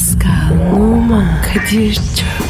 Pascal, Oman, Kadir çok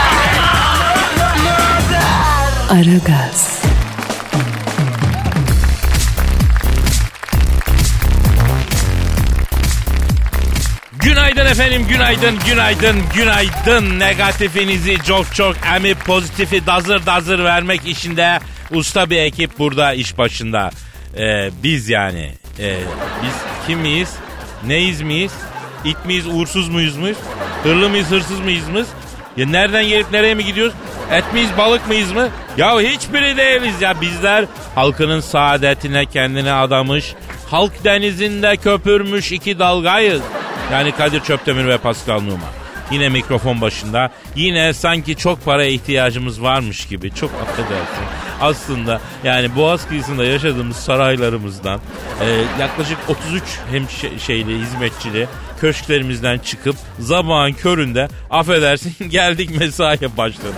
Aragaz, Günaydın efendim, günaydın, günaydın, günaydın. Negatifinizi çok çok emip pozitifi dazır dazır vermek işinde usta bir ekip burada iş başında. Ee, biz yani. Ee, biz kim miyiz? Neyiz miyiz? İt miyiz, uğursuz muyuz muyuz? Hırlı mıyız, hırsız mıyız mıyız? Ya nereden gelip nereye mi gidiyoruz? Et miyiz, balık mıyız mı? Ya hiçbiri değiliz ya. Bizler halkının saadetine kendini adamış, halk denizinde köpürmüş iki dalgayız. Yani Kadir Çöptemir ve Pascal Numa. Yine mikrofon başında. Yine sanki çok para ihtiyacımız varmış gibi. Çok affedersin. Aslında yani Boğaz kıyısında yaşadığımız saraylarımızdan e, yaklaşık 33 hem şey- şeyli hizmetçili köşklerimizden çıkıp zabağın köründe affedersin geldik mesaiye başladık.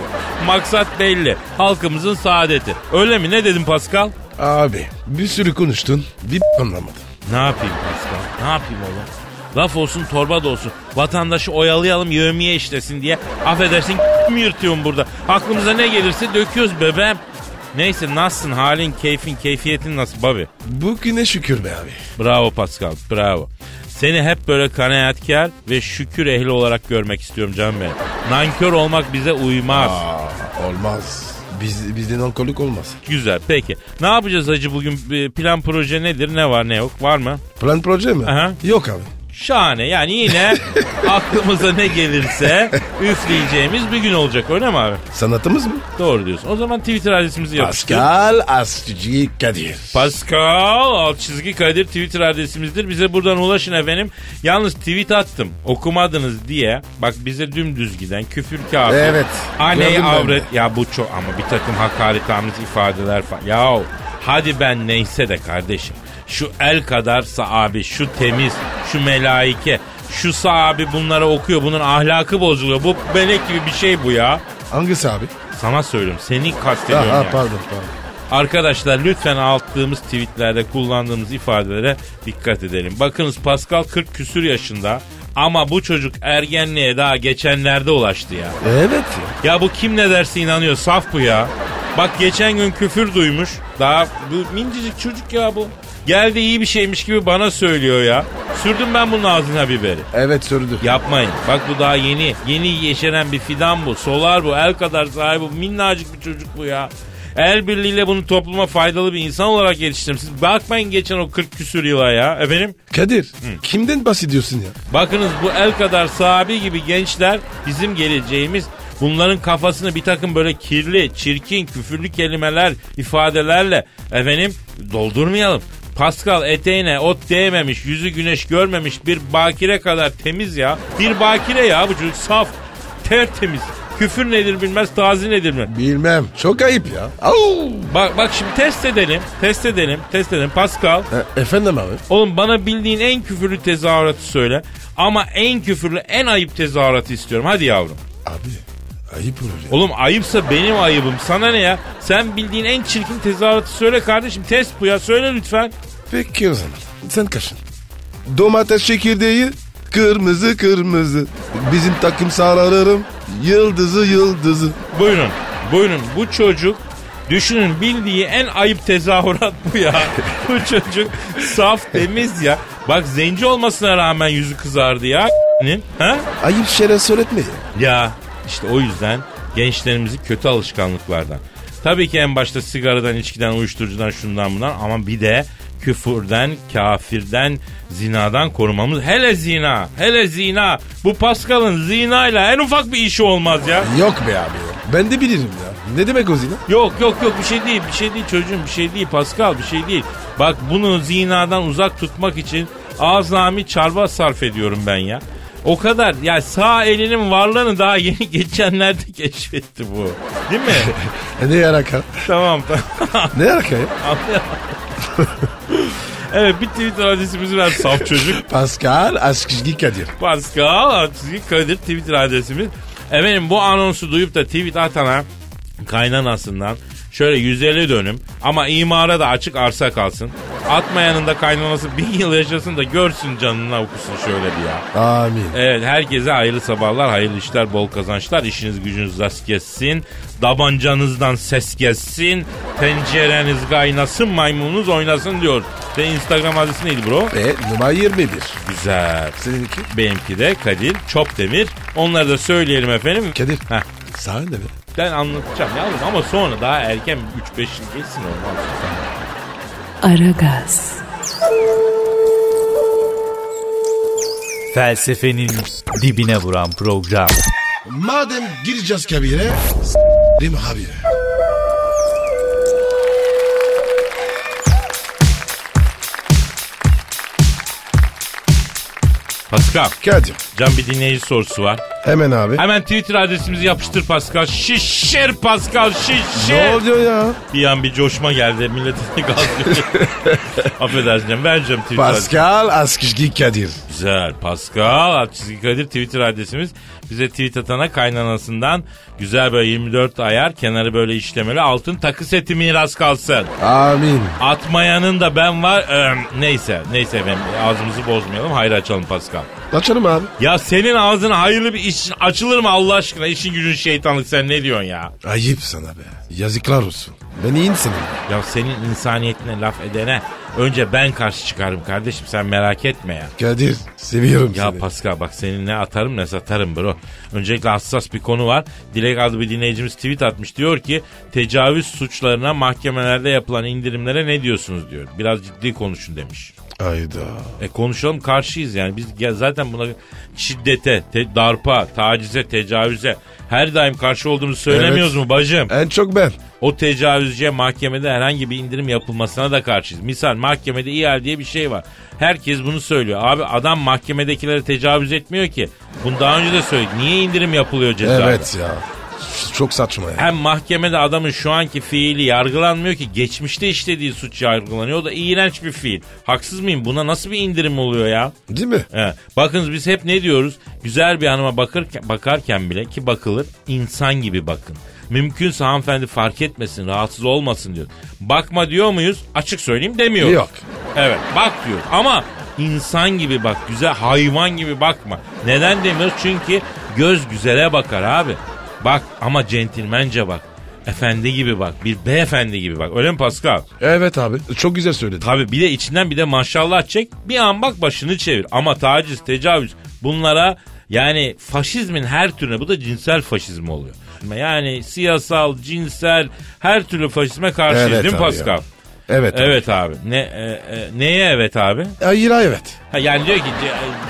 Maksat belli. Halkımızın saadeti. Öyle mi? Ne dedim Pascal? Abi bir sürü konuştun. Bir anlamadım. Ne yapayım Pascal? Ne yapayım oğlum? Laf olsun torba da olsun. Vatandaşı oyalayalım yövmiye işlesin diye. Affedersin mi yırtıyorum burada? Aklımıza ne gelirse döküyoruz bebeğim. Neyse nasılsın halin keyfin keyfiyetin nasıl babi? Bugüne şükür be abi. Bravo Pascal bravo. Seni hep böyle kanaatkar ve şükür ehli olarak görmek istiyorum canım benim. Nankör olmak bize uymaz. Aa, olmaz. Biz, bizden alkolik olmaz. Güzel peki. Ne yapacağız hacı bugün plan proje nedir ne var ne yok var mı? Plan proje mi? Aha. Yok abi. Şahane yani yine aklımıza ne gelirse üfleyeceğimiz bir gün olacak öyle mi abi? Sanatımız mı? Doğru diyorsun. O zaman Twitter adresimizi yapıştır. Pascal Askizgi Kadir. Pascal alt çizgi Kadir Twitter adresimizdir. Bize buradan ulaşın efendim. Yalnız tweet attım okumadınız diye. Bak bize dümdüz giden küfür kafir. Evet, Aney gördüm ben avret. Ya bu çok ama bir takım hakaret amrit ifadeler falan. Ya hadi ben neyse de kardeşim. Şu el kadar sahabi, şu temiz, şu melaike, şu sahabi bunlara okuyor. Bunun ahlakı bozuluyor. Bu melek gibi bir şey bu ya. Hangisi abi? Sana söylüyorum. Seni kastediyorum Aha, yani. pardon pardon. Arkadaşlar lütfen attığımız tweetlerde kullandığımız ifadelere dikkat edelim. Bakınız Pascal 40 küsür yaşında ama bu çocuk ergenliğe daha geçenlerde ulaştı ya. Evet ya. Ya bu kim ne derse inanıyor saf bu ya. Bak geçen gün küfür duymuş. Daha bu mincicik çocuk ya bu. Geldi iyi bir şeymiş gibi bana söylüyor ya. Sürdüm ben bunun ağzına biberi. Evet sürdü. Yapmayın. Bak bu daha yeni. Yeni yeşeren bir fidan bu. Solar bu. El kadar sahibi bu. Minnacık bir çocuk bu ya. El birliğiyle bunu topluma faydalı bir insan olarak yetiştirdim. Siz bakmayın geçen o 40 küsür yıla ya. Efendim? Kadir kimden bahsediyorsun ya? Bakınız bu el kadar sahibi gibi gençler bizim geleceğimiz. Bunların kafasını bir takım böyle kirli, çirkin, küfürlü kelimeler, ifadelerle efendim doldurmayalım. Pascal eteğine ot değmemiş, yüzü güneş görmemiş bir bakire kadar temiz ya. Bir bakire ya bu çocuk saf, tertemiz. Küfür nedir bilmez, tazi nedir mi? Bilmem. Çok ayıp ya. Au. Bak bak şimdi test edelim, test edelim, test edelim. Pascal, E, efendim abi. oğlum bana bildiğin en küfürlü tezahüratı söyle. Ama en küfürlü, en ayıp tezahüratı istiyorum. Hadi yavrum. Abi ayıp olur ya. Oğlum ayıpsa benim ayıbım. Sana ne ya? Sen bildiğin en çirkin tezahüratı söyle kardeşim. Test bu ya. Söyle lütfen. Peki o zaman. Sen kaşın. Domates çekirdeği kırmızı kırmızı. Bizim takım sararırım. Yıldızı yıldızı. Buyurun. Buyurun. Bu çocuk düşünün bildiği en ayıp tezahürat bu ya. bu çocuk saf temiz ya. Bak zenci olmasına rağmen yüzü kızardı ya. Ha? Ayıp şeyler söyletme ya. Ya işte o yüzden gençlerimizi kötü alışkanlıklardan. Tabii ki en başta sigaradan, içkiden, uyuşturucudan, şundan bundan ama bir de küfürden, kafirden, zinadan korumamız. Hele zina, hele zina. Bu Pascal'ın zinayla en ufak bir işi olmaz ya. Yok be abi ya. Ben de bilirim ya. Ne demek o zina? Yok yok yok bir şey değil, bir şey değil çocuğum, bir şey değil Pascal, bir şey değil. Bak bunu zinadan uzak tutmak için azami çarba sarf ediyorum ben ya. O kadar ya sağ elinin varlığını daha yeni geçenlerde keşfetti bu. Değil mi? E ne alaka? tamam tamam. Ne alaka ya? evet bir Twitter adresimiz var saf çocuk. Pascal Askizgi Kadir. Pascal Askizgi Kadir Twitter adresimiz. Efendim bu anonsu duyup da tweet atana kaynanasından şöyle 150 dönüm ama imara da açık arsa kalsın. Atmayanın da kaynanası bin yıl yaşasın da görsün canına okusun şöyle bir ya. Amin. Evet herkese hayırlı sabahlar, hayırlı işler, bol kazançlar. İşiniz gücünüz rast gelsin. Dabancanızdan ses gelsin. Tencereniz kaynasın, maymununuz oynasın diyor. Senin Instagram adresi neydi bro? E numara 21. Güzel. Seninki? Benimki de Kadir Çopdemir. Onları da söyleyelim efendim. Kadir. Heh, Sağ ne ben anlatacağım yavrum ama sonra daha erken 3-5 yıl geçsin olmaz. Aragaz, Felsefenin dibine vuran program. Madem gireceğiz kabire s**rim habire. Pascal, Kadir. can bir dinleyici sorusu var. Hemen abi. Hemen Twitter adresimizi yapıştır Pascal. Şişir Pascal şişir. Ne oluyor ya? Bir an bir coşma geldi. Milletin gazlıyor. Affedersin canım. Vereceğim Twitter. Pascal Askizgi Kadir. Güzel. Pascal çizgi Kadir Twitter adresimiz. Bize tweet atana kaynanasından güzel böyle 24 ayar kenarı böyle işlemeli altın takı seti miras kalsın. Amin. Atmayanın da ben var. Ee, neyse. Neyse efendim. Ağzımızı bozmayalım. Hayır açalım Pascal. Açalım abi. Ya senin ağzına hayırlı bir iş açılır mı Allah aşkına? İşin gücün şeytanlık sen ne diyorsun ya? Ayıp sana be. Yazıklar olsun. Ben iyi insanım. Ya senin insaniyetine laf edene önce ben karşı çıkarım kardeşim sen merak etme ya. Kadir seviyorum Ya seni. Pascal bak senin ne atarım ne satarım bro. Öncelikle hassas bir konu var. Dilek adlı bir dinleyicimiz tweet atmış. Diyor ki tecavüz suçlarına mahkemelerde yapılan indirimlere ne diyorsunuz diyor. Biraz ciddi konuşun demiş. Ayda. E konuşalım karşıyız yani. Biz ya zaten buna şiddete, te- darpa, tacize, tecavüze her daim karşı olduğumuzu söylemiyoruz Evet. mu bacım? En çok ben. O tecavüzcüye mahkemede herhangi bir indirim yapılmasına da karşıyız. Misal mahkemede ihal diye bir şey var. Herkes bunu söylüyor. Abi adam mahkemedekilere tecavüz etmiyor ki. Bunu daha önce de söyledik. Niye indirim yapılıyor cezada? Evet ya. Çok saçma ya. Hem mahkemede adamın şu anki fiili yargılanmıyor ki geçmişte işlediği suç yargılanıyor. O da iğrenç bir fiil. Haksız mıyım? Buna nasıl bir indirim oluyor ya? Değil mi? He. Bakınız biz hep ne diyoruz? Güzel bir hanıma bakırken, bakarken bile ki bakılır insan gibi bakın. Mümkünse hanımefendi fark etmesin, rahatsız olmasın diyor. Bakma diyor muyuz? Açık söyleyeyim demiyoruz. Yok. Evet bak diyor ama insan gibi bak güzel hayvan gibi bakma. Neden demiyoruz? Çünkü göz güzele bakar abi. Bak ama centilmence bak. Efendi gibi bak. Bir beyefendi gibi bak. Öyle mi Pascal? Evet abi. Çok güzel söyledin. Tabii bir de içinden bir de maşallah çek. Bir an bak başını çevir. Ama taciz, tecavüz bunlara yani faşizmin her türüne bu da cinsel faşizm oluyor. Yani siyasal, cinsel her türlü faşizme karşıyız Evet değil mi abi Pascal? ya. Evet. abi. Evet abi. Ne e, e, neye evet abi? Hayır evet. Ha, yani diyor ki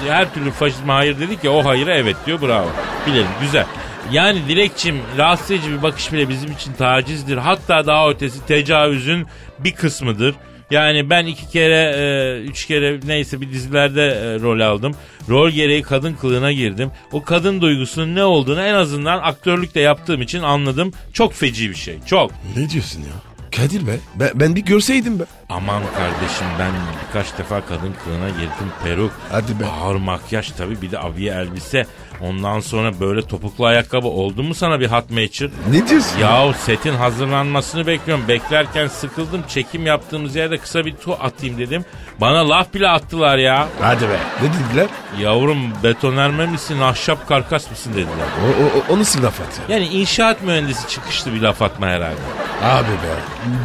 her türlü faşizme hayır dedik ya o hayıra evet diyor bravo. Bilelim güzel. Yani Dilekçim rahatsız edici bir bakış bile bizim için tacizdir. Hatta daha ötesi tecavüzün bir kısmıdır. Yani ben iki kere, e, üç kere neyse bir dizilerde e, rol aldım. Rol gereği kadın kılığına girdim. O kadın duygusunun ne olduğunu en azından aktörlükte yaptığım için anladım. Çok feci bir şey. Çok. Ne diyorsun ya? Kadir be. Ben, ben bir görseydim be. Aman kardeşim ben birkaç defa kadın kılığına girdim. Peruk, Hadi be. ağır makyaj tabii bir de abiye elbise. Ondan sonra böyle topuklu ayakkabı oldu mu sana bir hot matcher? Ne diyorsun? Yahu setin hazırlanmasını bekliyorum. Beklerken sıkıldım. Çekim yaptığımız yerde kısa bir tu atayım dedim. Bana laf bile attılar ya. Hadi be. Ne dediler? Yavrum betonerme misin, ahşap karkas mısın dediler. O, o, o, nasıl laf at ya? Yani inşaat mühendisi çıkışlı bir laf atma herhalde. Abi be.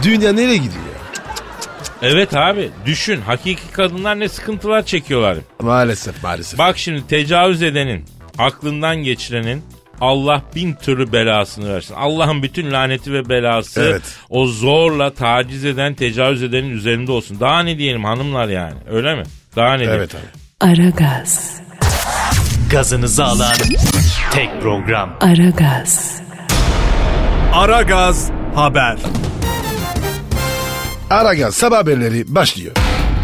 Dünya nereye gidiyor? Evet abi düşün hakiki kadınlar ne sıkıntılar çekiyorlar. Maalesef maalesef. Bak şimdi tecavüz edenin, aklından geçirenin Allah bin türlü belasını versin. Allah'ın bütün laneti ve belası Evet. o zorla taciz eden, tecavüz edenin üzerinde olsun. Daha ne diyelim hanımlar yani öyle mi? Daha ne diyelim? Evet abi. Aragaz, Gazınızı alan tek program. Aragaz, Aragaz Haber. Aragaz sabah haberleri başlıyor.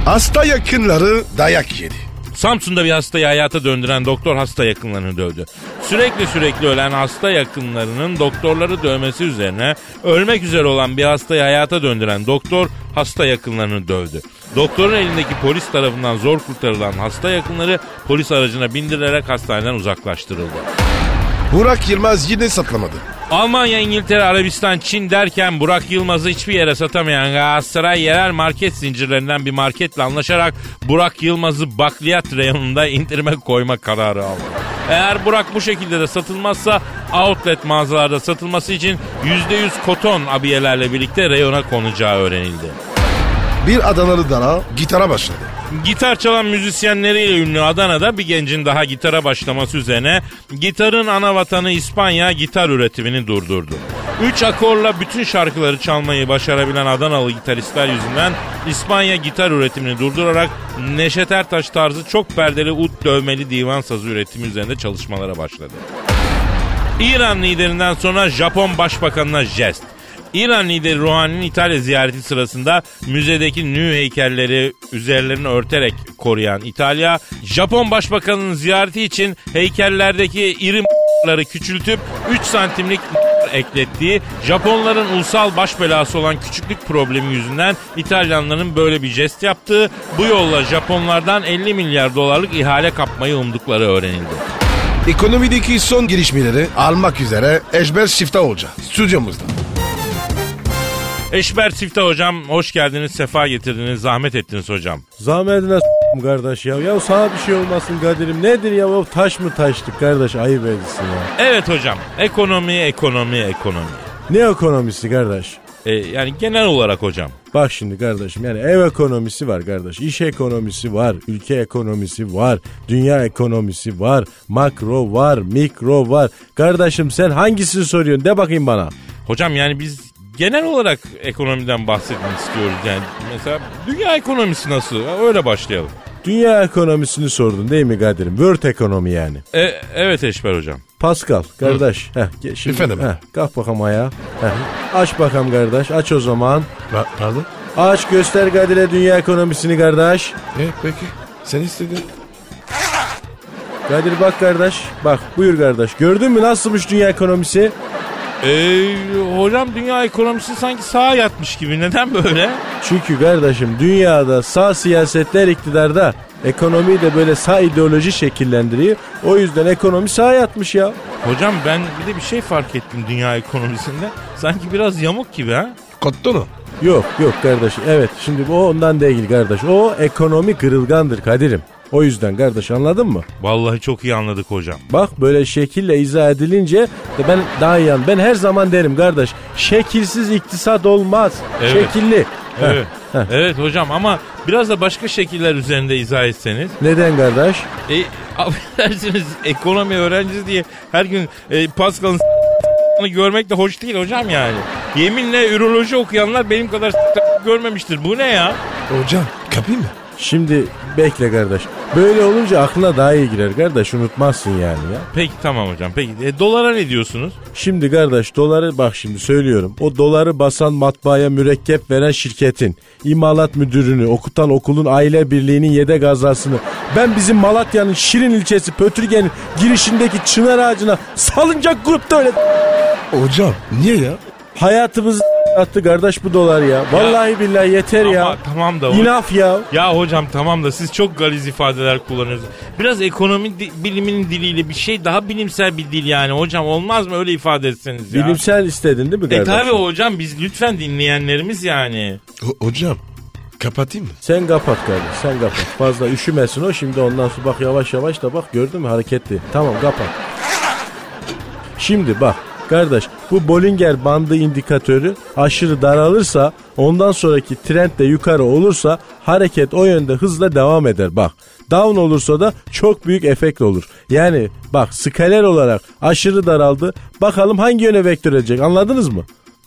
Hasta yakınları dayak yedi. Samsun'da bir hastayı hayata döndüren doktor hasta yakınlarını dövdü. Sürekli sürekli ölen hasta yakınlarının doktorları dövmesi üzerine ölmek üzere olan bir hastayı hayata döndüren doktor hasta yakınlarını dövdü. Doktorun elindeki polis tarafından zor kurtarılan hasta yakınları polis aracına bindirilerek hastaneden uzaklaştırıldı. Burak Yılmaz yine satlamadı. Almanya, İngiltere, Arabistan, Çin derken Burak Yılmaz'ı hiçbir yere satamayan Galatasaray yerel market zincirlerinden bir marketle anlaşarak Burak Yılmaz'ı bakliyat reyonunda indirime koyma kararı aldı. Eğer Burak bu şekilde de satılmazsa outlet mağazalarda satılması için %100 koton abiyelerle birlikte reyona konacağı öğrenildi. Bir Adanalı dana gitara başladı. Gitar çalan müzisyenleriyle ünlü Adana'da bir gencin daha gitara başlaması üzerine gitarın ana vatanı İspanya gitar üretimini durdurdu. Üç akorla bütün şarkıları çalmayı başarabilen Adanalı gitaristler yüzünden İspanya gitar üretimini durdurarak Neşet Ertaş tarzı çok perdeli ut dövmeli divan sazı üretimi üzerinde çalışmalara başladı. İran liderinden sonra Japon başbakanına jest. İran lideri Rouhani'nin İtalya ziyareti sırasında müzedeki nü heykelleri üzerlerini örterek koruyan İtalya, Japon başbakanının ziyareti için heykellerdeki iri ları küçültüp 3 santimlik eklettiği Japonların ulusal baş belası olan küçüklük problemi yüzünden İtalyanların böyle bir jest yaptığı bu yolla Japonlardan 50 milyar dolarlık ihale kapmayı umdukları öğrenildi. Ekonomideki son gelişmeleri almak üzere Eşber Şifta Hoca stüdyomuzda. Eşber Sifte hocam hoş geldiniz, sefa getirdiniz, zahmet ettiniz hocam. Zahmetine s**tim kardeş ya. Ya sana bir şey olmasın Kadir'im. Nedir ya o taş mı taştık kardeş ayıp edilsin ya. Evet hocam, ekonomi, ekonomi, ekonomi. Ne ekonomisi kardeş? Ee, yani genel olarak hocam. Bak şimdi kardeşim yani ev ekonomisi var kardeş. iş ekonomisi var. Ülke ekonomisi var. Dünya ekonomisi var. Makro var. Mikro var. Kardeşim sen hangisini soruyorsun de bakayım bana. Hocam yani biz genel olarak ekonomiden bahsetmek istiyoruz. Yani mesela dünya ekonomisi nasıl? Öyle başlayalım. Dünya ekonomisini sordun değil mi Kadir'im? World ekonomi yani. E, evet Eşber hocam. Pascal kardeş. Heh, ge- şimdi, Efendim? Heh, kalk bakalım ayağa. Heh, aç bakalım kardeş. Aç o zaman. Pa- pardon? Aç göster Kadir'e dünya ekonomisini kardeş. E, peki. Sen istedin. Kadir bak kardeş. Bak buyur kardeş. Gördün mü nasılmış dünya ekonomisi? Ee, hocam dünya ekonomisi sanki sağa yatmış gibi. Neden böyle? Çünkü kardeşim dünyada sağ siyasetler iktidarda. Ekonomiyi de böyle sağ ideoloji şekillendiriyor. O yüzden ekonomi sağa yatmış ya. Hocam ben bir de bir şey fark ettim dünya ekonomisinde. Sanki biraz yamuk gibi ha. Kottu mu? Yok yok kardeşim. Evet şimdi o ondan değil kardeş. O ekonomi kırılgandır Kadir'im. O yüzden kardeş anladın mı? Vallahi çok iyi anladık hocam. Bak böyle şekille izah edilince de ben daha iyi an. Ben her zaman derim kardeş şekilsiz iktisat olmaz. Evet. Şekilli. Evet. heh. evet hocam ama biraz da başka şekiller üzerinde izah etseniz. Neden kardeş? E, affedersiniz ekonomi öğrencisi diye her gün e, Pascal'ın görmek de hoş değil hocam yani. Yeminle üroloji okuyanlar benim kadar görmemiştir. Bu ne ya? Hocam kapayım mı? Şimdi bekle kardeş. Böyle olunca aklına daha iyi girer kardeş unutmazsın yani ya. Peki tamam hocam. Peki e, dolara ne diyorsunuz? Şimdi kardeş doları bak şimdi söylüyorum. O doları basan matbaaya mürekkep veren şirketin, imalat müdürünü, okutan okulun aile birliğinin yedek azasını, ben bizim Malatya'nın Şirin ilçesi Pötürge'nin girişindeki çınar ağacına salıncak grupta öyle Hocam niye ya? hayatımızı attı kardeş bu dolar ya. Vallahi billahi yeter ya. Ama tamam da İnaf ya. Ya hocam tamam da siz çok galiz ifadeler kullanıyorsunuz. Biraz ekonomi di- biliminin diliyle bir şey daha bilimsel bir dil yani hocam olmaz mı öyle ifade etseniz ya? Bilimsel istedin değil mi E kardeş? tabi hocam biz lütfen dinleyenlerimiz yani. Ho- hocam kapatayım mı? Sen kapat kardeş sen kapat. Fazla üşümesin o şimdi ondan sonra bak yavaş yavaş da bak gördün mü hareketli. Tamam kapat. Şimdi bak kardeş bu Bollinger bandı indikatörü aşırı daralırsa ondan sonraki trend de yukarı olursa hareket o yönde hızla devam eder bak. Down olursa da çok büyük efekt olur. Yani bak skaler olarak aşırı daraldı. Bakalım hangi yöne vektör edecek anladınız mı?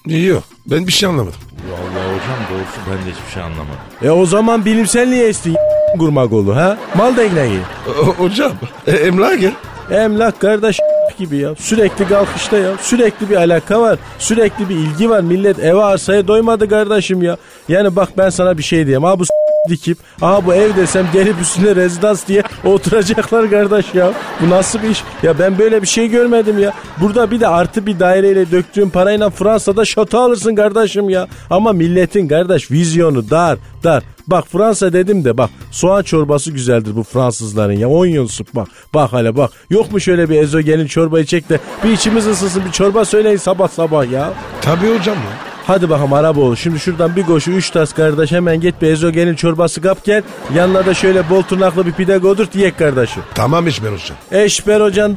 Yok ben bir şey anlamadım. Vallahi hocam doğrusu ben de hiçbir şey anlamadım. E o zaman bilimsel niye istin gurmagolu ha? Mal dengeyi. O- hocam e, emlak gel. Emlak kardeş gibi ya. Sürekli kalkışta ya. Sürekli bir alaka var. Sürekli bir ilgi var. Millet eve arsaya doymadı kardeşim ya. Yani bak ben sana bir şey diyeyim. Ha bu dikip aha bu ev desem gelip üstüne rezidans diye oturacaklar kardeş ya. Bu nasıl bir iş? Ya ben böyle bir şey görmedim ya. Burada bir de artı bir daireyle döktüğün parayla Fransa'da şato alırsın kardeşim ya. Ama milletin kardeş vizyonu dar dar. Bak Fransa dedim de bak soğan çorbası güzeldir bu Fransızların ya. Onion soup bak. Bak hele bak. Yok mu şöyle bir ezogelin çorba içecek de bir içimiz ısınsın bir çorba söyleyin sabah sabah ya. Tabii hocam ya. Hadi bakalım Araboğlu. Şimdi şuradan bir koşu üç tas kardeş hemen git bir ezogelin çorbası kap gel. Yanına da şöyle bol tırnaklı bir pide godurt yiyek kardeşim. Tamam İşber hocam. Eşber hocan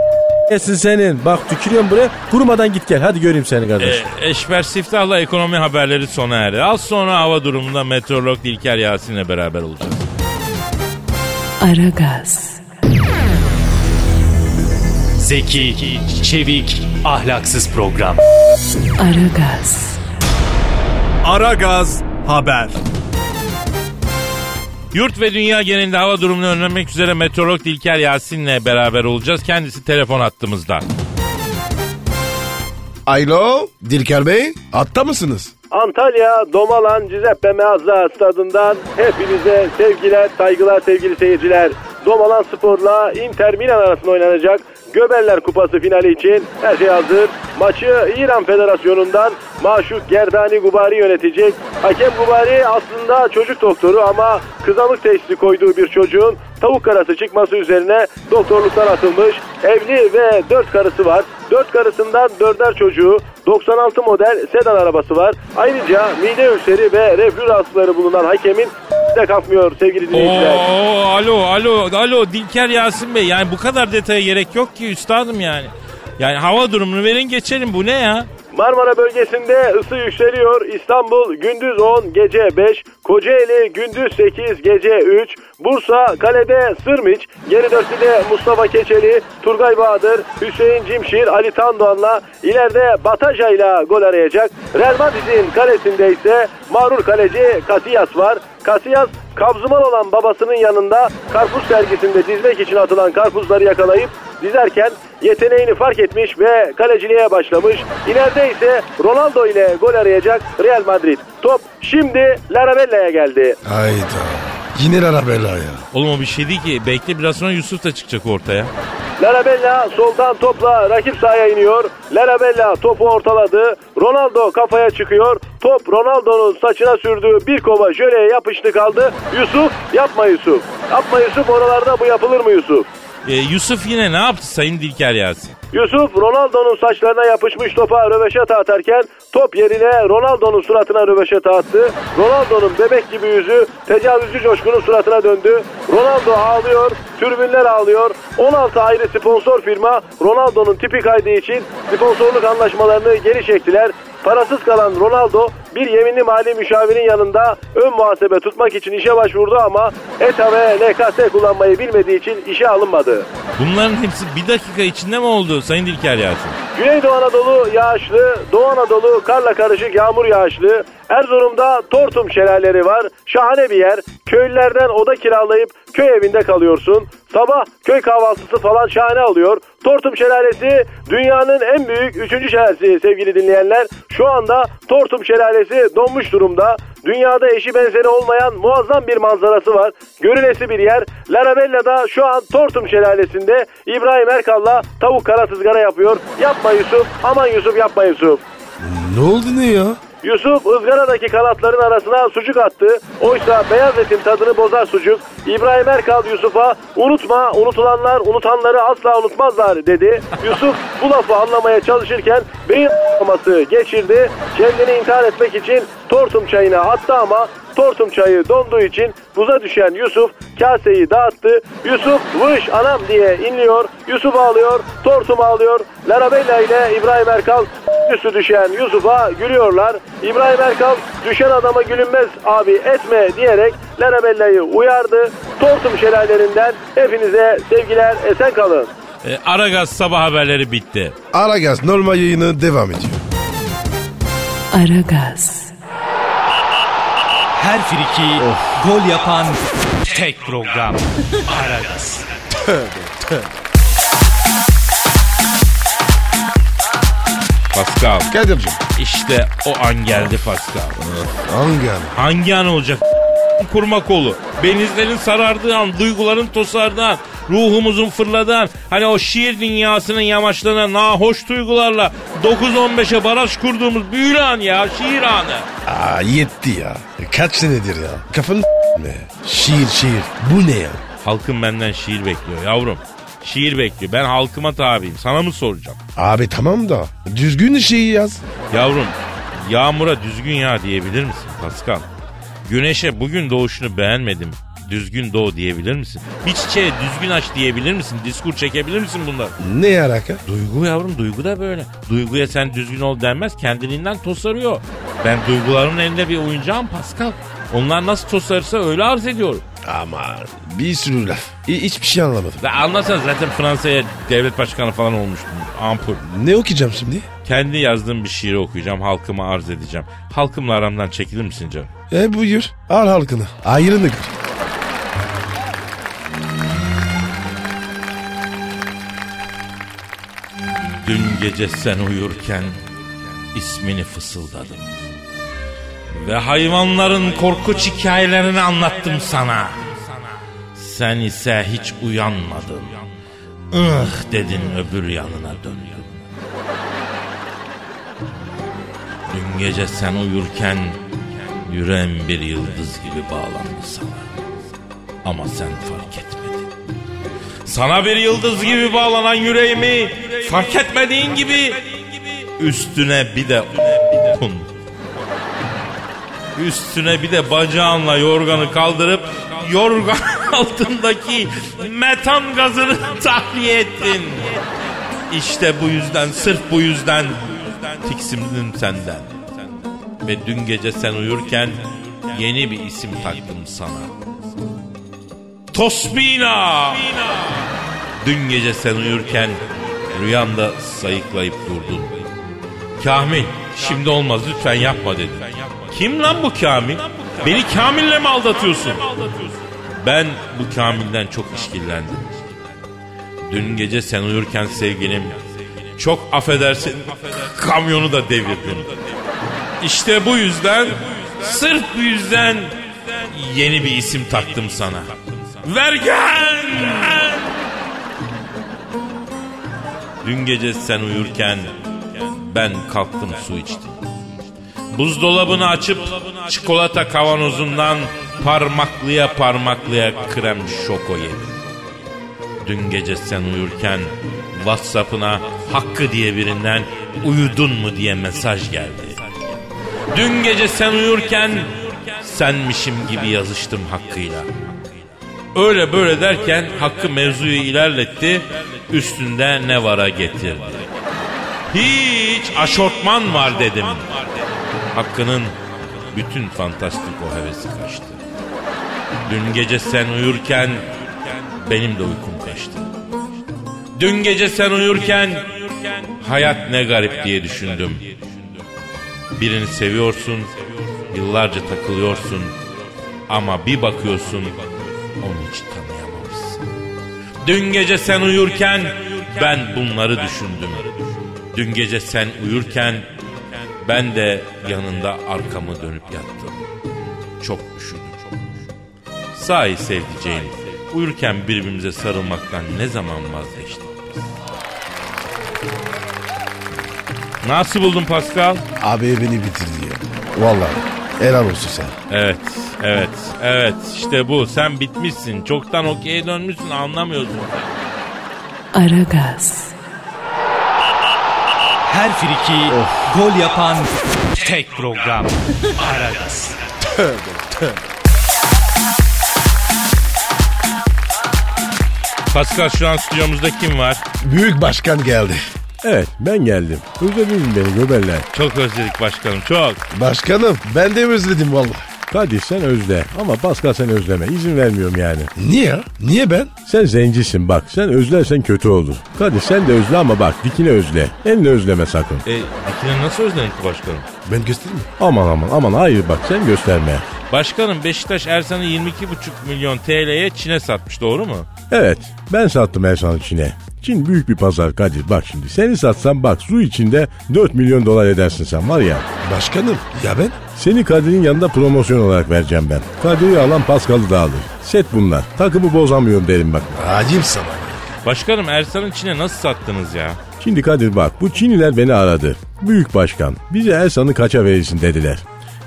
yesin senin. Bak tükürüyorum buraya. Kurumadan git gel. Hadi göreyim seni kardeş. E, Eşber Siftah'la ekonomi haberleri sona erdi. Az sonra hava durumunda meteorolog Dilker Yasin'le beraber olacağız. Aragaz, Zeki, çevik, ahlaksız program. Aragaz, Aragaz Haber. Yurt ve dünya genelinde hava durumunu önlemek üzere meteorolog Dilker Yasin'le beraber olacağız. Kendisi telefon hattımızda. Alo Dilker Bey hatta mısınız? Antalya Domalan Cizeppe Meazza stadından hepinize sevgiler, saygılar sevgili seyirciler. Domalan Spor'la Inter Milan arasında oynanacak Göberler Kupası finali için her şey hazır. Maçı İran Federasyonu'ndan Maşuk Gerdani Gubari yönetecek. Hakem Gubari aslında çocuk doktoru ama kızamık teşhisi koyduğu bir çocuğun tavuk karası çıkması üzerine doktorluktan atılmış. Evli ve dört karısı var. Dört karısından dörder çocuğu, 96 model sedan arabası var. Ayrıca mide ülseri ve reflü rahatsızlıkları bulunan hakemin de kalkmıyor sevgili dinleyiciler. Oo, alo alo alo Dilker Yasin Bey yani bu kadar detaya gerek yok ki üstadım yani. Yani hava durumunu verin geçelim bu ne ya? Marmara bölgesinde ısı yükseliyor. İstanbul gündüz 10, gece 5. Kocaeli gündüz 8, gece 3. Bursa kalede Sırmiç. Geri dörtlüde Mustafa Keçeli, Turgay Bahadır, Hüseyin Cimşir, Ali Tandoğan'la ileride Bataja ile gol arayacak. Real Madrid'in kalesinde ise mağrur kaleci Casillas var. Casillas kabzıman olan babasının yanında karpuz sergisinde dizmek için atılan karpuzları yakalayıp dizerken yeteneğini fark etmiş ve kaleciliğe başlamış. İleride ise Ronaldo ile gol arayacak Real Madrid. Top şimdi Larabella'ya geldi. Hayda. Yine Arabella ya. Oğlum o bir şey değil ki bekle biraz sonra Yusuf da çıkacak ortaya. Larabella soldan topla rakip sahaya iniyor. Larabella topu ortaladı. Ronaldo kafaya çıkıyor. Top Ronaldo'nun saçına sürdüğü bir kova jöleye yapıştı kaldı. Yusuf yapma Yusuf. Yapma Yusuf oralarda bu yapılır mı Yusuf? Ee, Yusuf yine ne yaptı Sayın Dilker Yasin? Yusuf Ronaldo'nun saçlarına yapışmış topa röveşata atarken top yerine Ronaldo'nun suratına röveşata attı. Ronaldo'nun bebek gibi yüzü tecavüzcü coşkunun suratına döndü. Ronaldo ağlıyor, türbünler ağlıyor. 16 ayrı sponsor firma Ronaldo'nun tipi kaydı için sponsorluk anlaşmalarını geri çektiler. Parasız kalan Ronaldo bir yeminli mali müşavirin yanında ön muhasebe tutmak için işe başvurdu ama ETA ve LKS kullanmayı bilmediği için işe alınmadı. Bunların hepsi bir dakika içinde mi oldu Sayın Dilker Yasin? Güneydoğu Anadolu yağışlı, Doğu Anadolu karla karışık yağmur yağışlı. Erzurum'da Tortum şelaleleri var. Şahane bir yer. Köylülerden oda kiralayıp köy evinde kalıyorsun. Sabah köy kahvaltısı falan şahane oluyor. Tortum Şelalesi dünyanın en büyük üçüncü şelalesi sevgili dinleyenler. Şu anda Tortum Şelalesi donmuş durumda. Dünyada eşi benzeri olmayan muazzam bir manzarası var. Görülesi bir yer. Larabella'da şu an Tortum Şelalesi'nde İbrahim Erkal'la tavuk kara ızgara yapıyor. Yapma Yusuf, aman Yusuf yapma Yusuf. Ne oldu ne ya? Yusuf ızgaradaki kanatların arasına sucuk attı. Oysa beyaz etin tadını bozar sucuk. İbrahim Erkal Yusuf'a unutma unutulanlar unutanları asla unutmazlar dedi. Yusuf bu lafı anlamaya çalışırken beyin geçirdi. Kendini intihar etmek için tortum çayına attı ama tortum çayı donduğu için buza düşen Yusuf kaseyi dağıttı. Yusuf vış anam diye inliyor. Yusuf ağlıyor. Tortum ağlıyor. Larabella ile İbrahim Erkal üstü düşen Yusuf'a gülüyorlar. İbrahim Erkal düşen adama gülünmez abi etme diyerek Larabella'yı uyardı. Tortum şelalelerinden hepinize sevgiler esen kalın. Ee, Aragaz sabah haberleri bitti. Aragaz normal yayını devam ediyor. Aragaz, Her friki gol yapan tek program. Aragaz. Pascal. Kadir'cim İşte o an geldi Pascal. hangi an? Hangi an olacak? kurma kolu. Benizlerin sarardığı an, duyguların tosardığı an, ruhumuzun fırladığı an, hani o şiir dünyasının yamaçlarına nahoş duygularla 9-15'e baraj kurduğumuz büyülü an ya, şiir anı. Aa yetti ya. Kaç senedir ya. Kafanı ne? Şiir şiir. Bu ne ya? Halkım benden şiir bekliyor yavrum. Şiir bekliyor. Ben halkıma tabiyim. Sana mı soracağım? Abi tamam da düzgün şeyi yaz. Yavrum yağmura düzgün yağ diyebilir misin Pascal? Güneşe bugün doğuşunu beğenmedim. Düzgün doğ diyebilir misin? Bir çiçeğe düzgün aç diyebilir misin? Diskur çekebilir misin bunlar? Ne alaka? Duygu yavrum duygu da böyle. Duyguya sen düzgün ol denmez kendiliğinden tosarıyor. Ben duygularımın elinde bir oyuncağım Pascal. Onlar nasıl tosarırsa öyle arz ediyorum. Ama bir sürü laf. Hi- Hiçbir şey anlamadım. Ve anlasan zaten Fransa'ya devlet başkanı falan olmuştum. Ampul. Ne okuyacağım şimdi? Kendi yazdığım bir şiiri okuyacağım. Halkıma arz edeceğim. Halkımla aramdan çekilir misin canım? E buyur. Al halkını. Ayrını gör. Dün gece sen uyurken ismini fısıldadım. Ve hayvanların korkunç hikayelerini anlattım sana. Sen ise hiç uyanmadın. Ih dedin öbür yanına döndün. Dün gece sen uyurken yüreğim bir yıldız gibi bağlandı sana. Ama sen fark etmedin. Sana bir yıldız gibi bağlanan yüreğimi fark etmediğin gibi üstüne bir de un. Üstüne bir de bacağınla yorganı kaldırıp yorgan altındaki metan gazını tahliye ettin. İşte bu yüzden sırf bu yüzden tiksindim senden. Ve dün gece sen uyurken yeni bir isim taktım sana. Tosbina. Dün gece sen uyurken rüyanda sayıklayıp durdun. Kamil şimdi olmaz lütfen yapma dedim. Kim lan bu Kamil? Beni Kamil'le mi aldatıyorsun? Ben bu Kamil'den çok işkillendim. Dün gece sen uyurken sevgilim çok affedersin kamyonu da devirdim. İşte bu yüzden sırf bu yüzden yeni bir isim taktım sana. Vergen! Dün gece sen uyurken ben kalktım su içtim. Buzdolabını açıp çikolata kavanozundan parmaklıya parmaklıya krem şoko yedim. Dün gece sen uyurken Whatsapp'ına Hakkı diye birinden uyudun mu diye mesaj geldi. Dün gece sen uyurken senmişim gibi yazıştım Hakkı'yla. Öyle böyle derken Hakkı mevzuyu ilerletti, üstünde ne vara getirdi. Hiç aşortman var dedim. Hakkı'nın bütün fantastik o hevesi kaçtı. Dün gece sen uyurken benim de uykum kaçtı. Dün gece sen uyurken hayat ne garip diye düşündüm. Birini seviyorsun, yıllarca takılıyorsun ama bir bakıyorsun onu hiç tanıyamamışsın. Dün gece sen uyurken ben bunları düşündüm. Dün gece sen uyurken ben de yanında arkamı dönüp yattım. Çok üşüdüm. Sahi sevdiceğim, uyurken birbirimize sarılmaktan ne zaman vazgeçtik? Nasıl buldun Pascal? Abi beni bitirdi ya. Vallahi. Helal olsun sana. Evet, evet, evet. İşte bu. Sen bitmişsin. Çoktan okey'e dönmüşsün anlamıyorsun. Aragaz, Her friki gol yapan tek program. Aragaz. Pascal şu an stüdyomuzda kim var? Büyük başkan geldi. Evet ben geldim. Özlediniz mi beni göberler. Çok özledik başkanım çok. Başkanım ben de özledim vallahi. Kadir sen özle ama Pascal sen özleme. İzin vermiyorum yani. Niye? Niye ben? Sen zencisin bak. Sen özlersen kötü olur. Kadir sen de özle ama bak dikine özle. Elini özleme sakın. E, dikine nasıl özledik başkanım? Ben göstereyim mi? Aman aman aman hayır bak sen gösterme. Başkanım Beşiktaş Ersan'ı 22,5 milyon TL'ye Çin'e satmış doğru mu? Evet ben sattım Ersan Çin'e. Çin büyük bir pazar Kadir bak şimdi. Seni satsam bak su içinde 4 milyon dolar edersin sen var ya. Başkanım ya ben? Seni Kadir'in yanında promosyon olarak vereceğim ben. Kadir'i alan Paskal'ı da alır. Set bunlar. Takımı bozamıyorum derim bak. Acil sana. Başkanım Ersan'ı Çin'e nasıl sattınız ya? Şimdi Kadir bak bu Çinliler beni aradı. Büyük başkan bize Ersan'ı kaça verirsin dediler.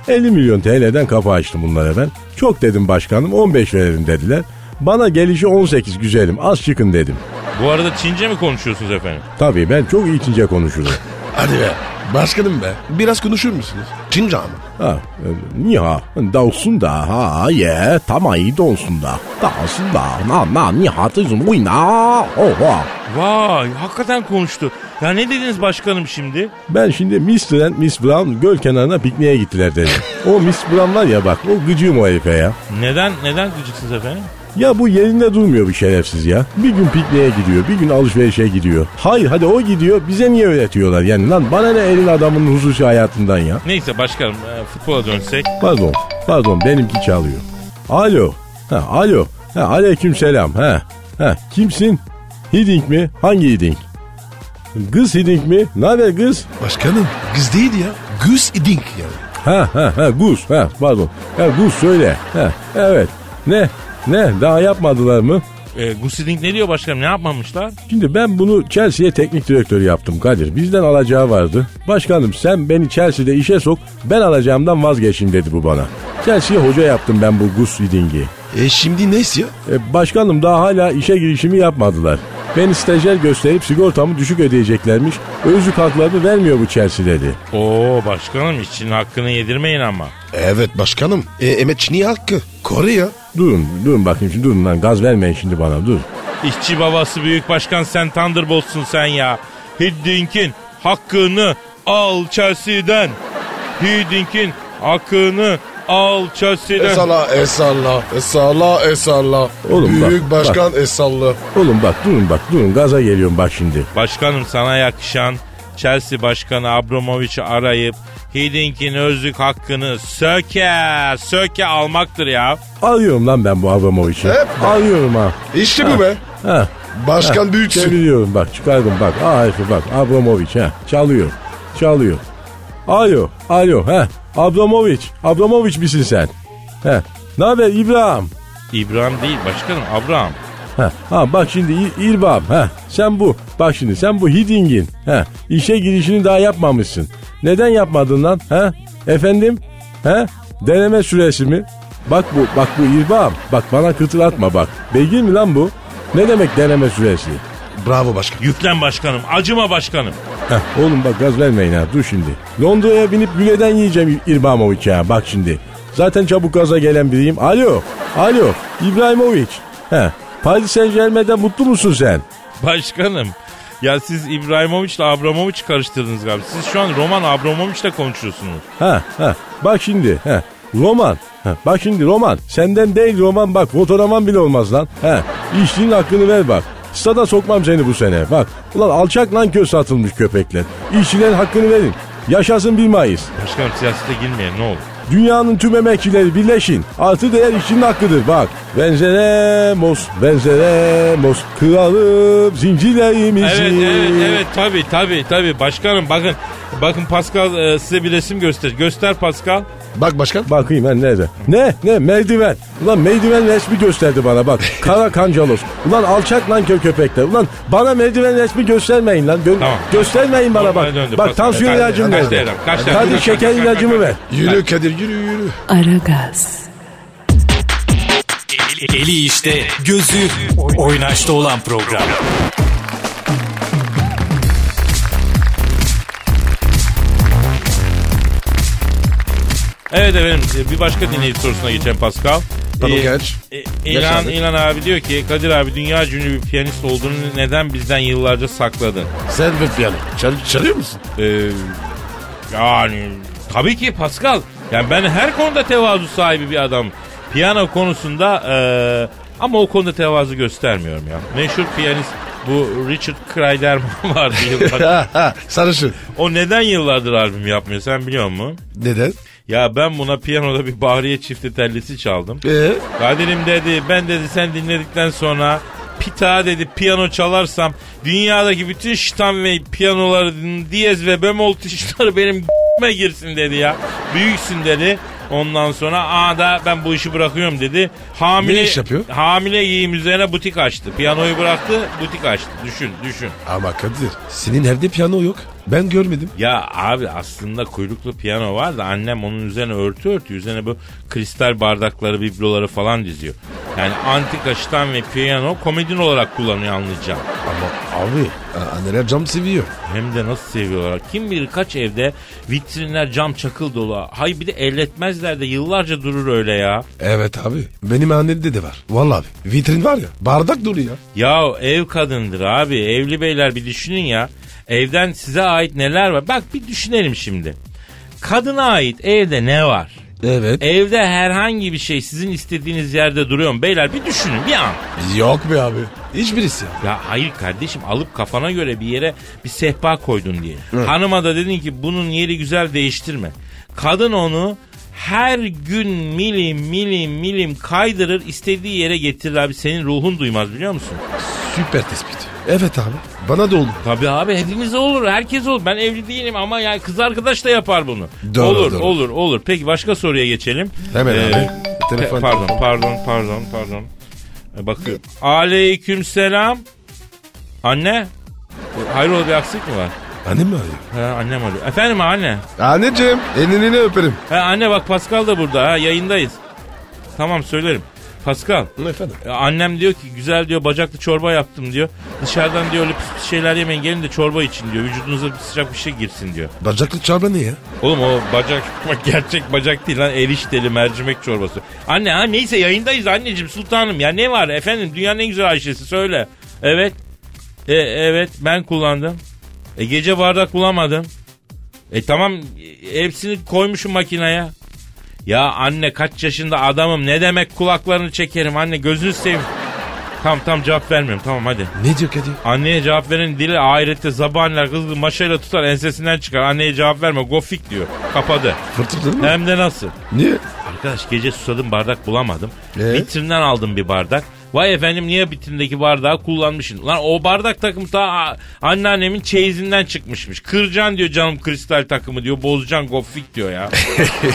50 milyon TL'den kapı açtım bunlara ben. Çok dedim başkanım 15 verelim dediler. Bana gelişi 18 güzelim az çıkın dedim. Bu arada Çince mi konuşuyorsunuz efendim? Tabii ben çok iyi Çince konuşurum. Hadi be. Başkanım be. Biraz konuşur musunuz? Çince ama. Ha, e, ni ha, dalsın da ha ye, tamay donsun da, dalsın da, na na ni ha tızım uy na, oha. Vay hakikaten konuştu. Ya ne dediniz başkanım şimdi? Ben şimdi Mr. and Miss Brown göl kenarına pikniğe gittiler dedim. O Miss Brown var ya bak o gıcığım o herife ya. Neden neden gıcıksınız efendim? Ya bu yerinde durmuyor bir şerefsiz ya. Bir gün pikniğe gidiyor, bir gün alışverişe gidiyor. Hayır hadi o gidiyor, bize niye öğretiyorlar yani lan? Bana ne elin adamının hususi hayatından ya? Neyse başkanım e, futbola dönsek. Pardon, pardon benimki çalıyor. Alo, ha alo, ha aleyküm selam, ha, ha kimsin? Hiding mi? Hangi Hiding? Kız Hiding mi? Ne haber kız? Başkanım kız değil ya. Gus idink yani. Ha ha ha Gus, ha pardon. Ha Gus söyle, ha evet. Ne? Ne? Daha yapmadılar mı? E, Gusidink ne diyor başkanım ne yapmamışlar? Şimdi ben bunu Chelsea'ye teknik direktör yaptım Kadir. Bizden alacağı vardı. Başkanım sen beni Chelsea'de işe sok ben alacağımdan vazgeçin dedi bu bana. Chelsea'ye hoca yaptım ben bu Gus Hiding'i. E şimdi neyse ya? E, başkanım daha hala işe girişimi yapmadılar. Beni stajyer gösterip sigortamı düşük ödeyeceklermiş. Özlük haklarını vermiyor bu Chelsea dedi. Oo başkanım işçinin hakkını yedirmeyin ama. Evet başkanım. E, Emet Çin'i hakkı. Kore ya. Durun durun bakayım şimdi durun lan gaz vermeyin şimdi bana dur. İşçi babası büyük başkan sen Thunderbolt'sun sen ya. Hiddink'in hakkını al Chelsea'den. Hiddink'in hakkını al Chelsea'den. Esalla, esalla, esalla, esalla. Oğlum bak, Büyük başkan esalla. Oğlum bak durun bak durun gaza geliyorum bak şimdi. Başkanım sana yakışan Chelsea Başkanı Abramovich'i arayıp Hiddink'in özlük hakkını söke söke almaktır ya. Alıyorum lan ben bu Abramovich'i. Hep bak. Alıyorum ha. İşte bu be. Ha. Başkan büyüksün. Çeviriyorum bak çıkardım bak. Aa herifi bak Abramovich ha. Çalıyor. Çalıyor. Alo. Alo. ha. Abramovich. Abramovich misin sen? He. Ne haber İbrahim? İbrahim değil başkanım Abraham. Ha, ha bak şimdi İrbam ha sen bu bak şimdi sen bu Hiding'in ha işe girişini daha yapmamışsın. Neden yapmadın lan ha? Efendim? Ha? Deneme süresi mi? Bak bu bak bu İrbam bak bana kıtır atma bak. Beygir mi lan bu? Ne demek deneme süresi? Bravo başkan. Yüklen başkanım acıma başkanım. Heh, oğlum bak gaz vermeyin ha dur şimdi. Londra'ya binip güleden yiyeceğim İrbamovic ya bak şimdi. Zaten çabuk gaza gelen biriyim. Alo, alo İbrahimovic. He, Paris Saint Germain'de mutlu musun sen? Başkanım ya siz İbrahimovic ile Abramovich karıştırdınız galiba. Siz şu an Roman Abramovich ile konuşuyorsunuz. Ha ha bak şimdi ha Roman ha, bak şimdi Roman senden değil Roman bak fotoğrafman bile olmaz lan. Ha işçinin hakkını ver bak. Stada sokmam seni bu sene bak. Ulan alçak lan köz satılmış köpekler. İşçilerin hakkını verin. Yaşasın 1 Mayıs. Başkanım siyasete girmeyelim ne olur. Dünyanın tüm emekçileri birleşin. Artı değer işçinin hakkıdır bak. Benzeremos, benzeremos. Kıralım zincirlerimizi. Evet evet evet tabi tabi tabi başkanım bakın bakın Pascal e, size bir resim göster. Göster Pascal. Bak başkan. Bakayım ben nerede? Ne? Ne? Merdiven. Ulan merdiven resmi gösterdi bana bak. Kara kancalos. Ulan alçak lan kö köpekler. Ulan bana merdiven resmi göstermeyin lan. Gö- Tamam. Göstermeyin bana bak. Döndü, Bak tansiyon Kaç- ilacım? Hadi Kaç- şeker kaç- ilacımı ver. Yürü Kadir yürü yürü. Aragaz, Eli işte, gözü oynaşta olan program. Evet efendim bir başka dinleyici sorusuna geçelim Pascal. Tamam, Ee, geç. e, Geç İlan, abi. İlan abi diyor ki Kadir abi dünya ünlü bir piyanist olduğunu neden bizden yıllarca sakladın? Sen ve piyano. Çal, çalıyor musun? Ee, yani tabii ki Pascal. Yani ben her konuda tevazu sahibi bir adam. Piyano konusunda e, ama o konuda tevazu göstermiyorum ya. Meşhur piyanist bu Richard Kreiderman vardı yıllardır. Sarışın. o neden yıllardır albüm yapmıyor sen biliyor musun? Neden? Ya ben buna piyanoda bir Bahriye çifti tellisi çaldım. Ee? Kadir'im dedi ben dedi sen dinledikten sonra pita dedi piyano çalarsam dünyadaki bütün şitan ve piyanoları diyez ve bemol tuşları benim g***me girsin dedi ya. Büyüksün dedi. Ondan sonra aa da ben bu işi bırakıyorum dedi. Hamile, Ne iş yapıyor? Hamile giyim üzerine butik açtı. Piyanoyu bıraktı butik açtı. Düşün düşün. Ama Kadir senin evde piyano yok. Ben görmedim. Ya abi aslında kuyruklu piyano var da annem onun üzerine örtü örtü üzerine bu kristal bardakları bibloları falan diziyor. Yani antika şitan ve piyano komedin olarak kullanıyor anlayacağım. Ama abi anneler cam seviyor. Hem de nasıl seviyorlar. Kim bilir kaç evde vitrinler cam çakıl dolu. Hay bir de elletmezler de yıllarca durur öyle ya. Evet abi. Benim annemde de var. Vallahi abi. Vitrin var ya. Bardak dolu ya. Ya ev kadındır abi. Evli beyler bir düşünün ya. Evden size ait neler var? Bak bir düşünelim şimdi. Kadına ait evde ne var? Evet. Evde herhangi bir şey sizin istediğiniz yerde duruyor mu? Beyler bir düşünün bir an. Yok be abi. Hiçbirisi. Ya hayır kardeşim alıp kafana göre bir yere bir sehpa koydun diye. Hanıma da dedin ki bunun yeri güzel değiştirme. Kadın onu her gün milim milim milim kaydırır istediği yere getirir abi. Senin ruhun duymaz biliyor musun? Süper tespit. Evet abi. Bana da oldu. Tabii abi hepimiz olur herkes olur. Ben evli değilim ama yani kız arkadaş da yapar bunu. Doğru, olur doğru. olur olur. Peki başka soruya geçelim. Hemen Ee, abi. Telefon, Te- pardon, pardon, pardon, pardon. Ee, Bakıyorum. Aleyküm selam. Anne? Hayrola bir aksilik mi var? Annem mi arıyor? Ha, annem arıyor. Efendim anne? Anneciğim elini öperim. Ha, anne bak Pascal da burada ha yayındayız. Tamam söylerim. Pascal. Efendim? e, Annem diyor ki güzel diyor bacaklı çorba yaptım diyor. Dışarıdan diyor öyle pis pis şeyler yemeyin gelin de çorba için diyor. Vücudunuza bir sıcak bir şey girsin diyor. Bacaklı çorba ne ya? Oğlum o bacak bak gerçek bacak değil lan erişteli mercimek çorbası. Anne ha neyse yayındayız anneciğim sultanım ya ne var efendim dünyanın en güzel Ayşe'si söyle. Evet. E, evet ben kullandım. E gece bardak bulamadım. E tamam e, hepsini koymuşum makineye. Ya anne kaç yaşında adamım ne demek kulaklarını çekerim anne gözünü seveyim. Tamam tamam cevap vermiyorum tamam hadi. Ne diyor Kadir? Anneye cevap veren dili ahirette zabanlar kızgın maşayla tutar ensesinden çıkar. Anneye cevap verme gofik diyor. Kapadı. Fırtıldın mı? Hem de nasıl? Niye? Arkadaş gece susadım bardak bulamadım. Ee? Vitrinden aldım bir bardak. Vay efendim niye vitrindeki bardağı kullanmışsın? Lan o bardak takımı ta anneannemin çeyizinden çıkmışmış. Kıracaksın diyor canım kristal takımı diyor. Bozacaksın gofik diyor ya.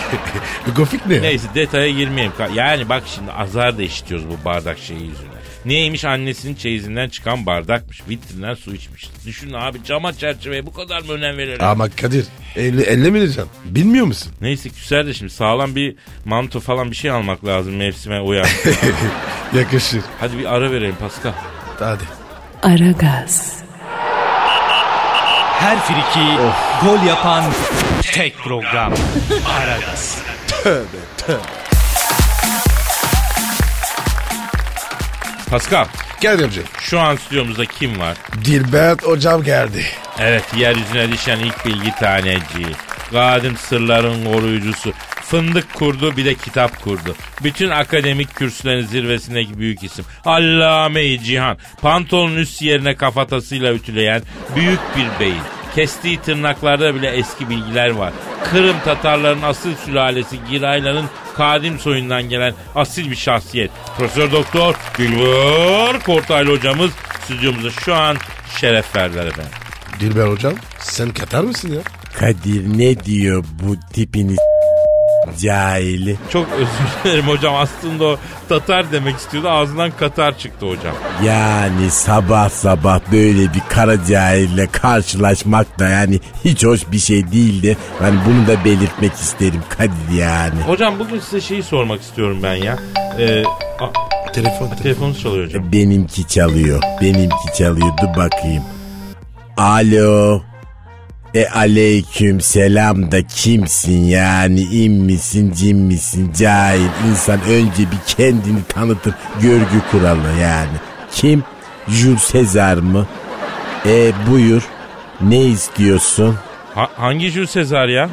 Gofik ne? Neyse detaya girmeyeyim. Yani bak şimdi azar da işitiyoruz bu bardak şeyi yüzünden. Neymiş annesinin çeyizinden çıkan bardakmış. Vitrinden su içmiş. Düşün abi cama çerçeveye bu kadar mı önem verir? Ama Kadir elle, elle mi diyeceksin? Bilmiyor musun? Neyse küser de şimdi sağlam bir manto falan bir şey almak lazım mevsime uyan. Yakışır. Hadi bir ara verelim Pascal. Hadi. Aragaz, Her friki gol yapan tek program. Aragaz. Pascal Gel Remzi. şu an stüdyomuzda kim var? Dilbert hocam geldi. Evet yeryüzüne düşen ilk bilgi taneci. Kadim sırların koruyucusu. Fındık kurdu bir de kitap kurdu. Bütün akademik kürsülerin zirvesindeki büyük isim. Allame-i Cihan. Pantolonun üst yerine kafatasıyla ütüleyen büyük bir beyin. Kestiği tırnaklarda bile eski bilgiler var. Kırım Tatarların asıl sülalesi Girayların kadim soyundan gelen asil bir şahsiyet. Profesör Doktor Gülbur Kortaylı hocamız stüdyomuzda şu an şeref verdiler efendim. Dilber hocam sen Katar mısın ya? Kadir ne diyor bu tipiniz cahili? Çok özür dilerim hocam. Aslında o Tatar demek istiyordu. Ağzından Katar çıktı hocam. Yani sabah sabah böyle bir kara cahille karşılaşmak da yani hiç hoş bir şey değildi. Yani bunu da belirtmek isterim Kadir yani. Hocam bugün size şeyi sormak istiyorum ben ya. Ee, a- Telefon telefon. telefonunuz çalıyor hocam. Benimki çalıyor. Benimki çalıyor. Dur bakayım. Alo. E aleyküm selam da kimsin yani im misin cim misin cahil insan önce bir kendini tanıtır görgü kuralı yani. Kim? Jules Sezar mı? E buyur. Ne istiyorsun? Ha- hangi Jules Sezar ya?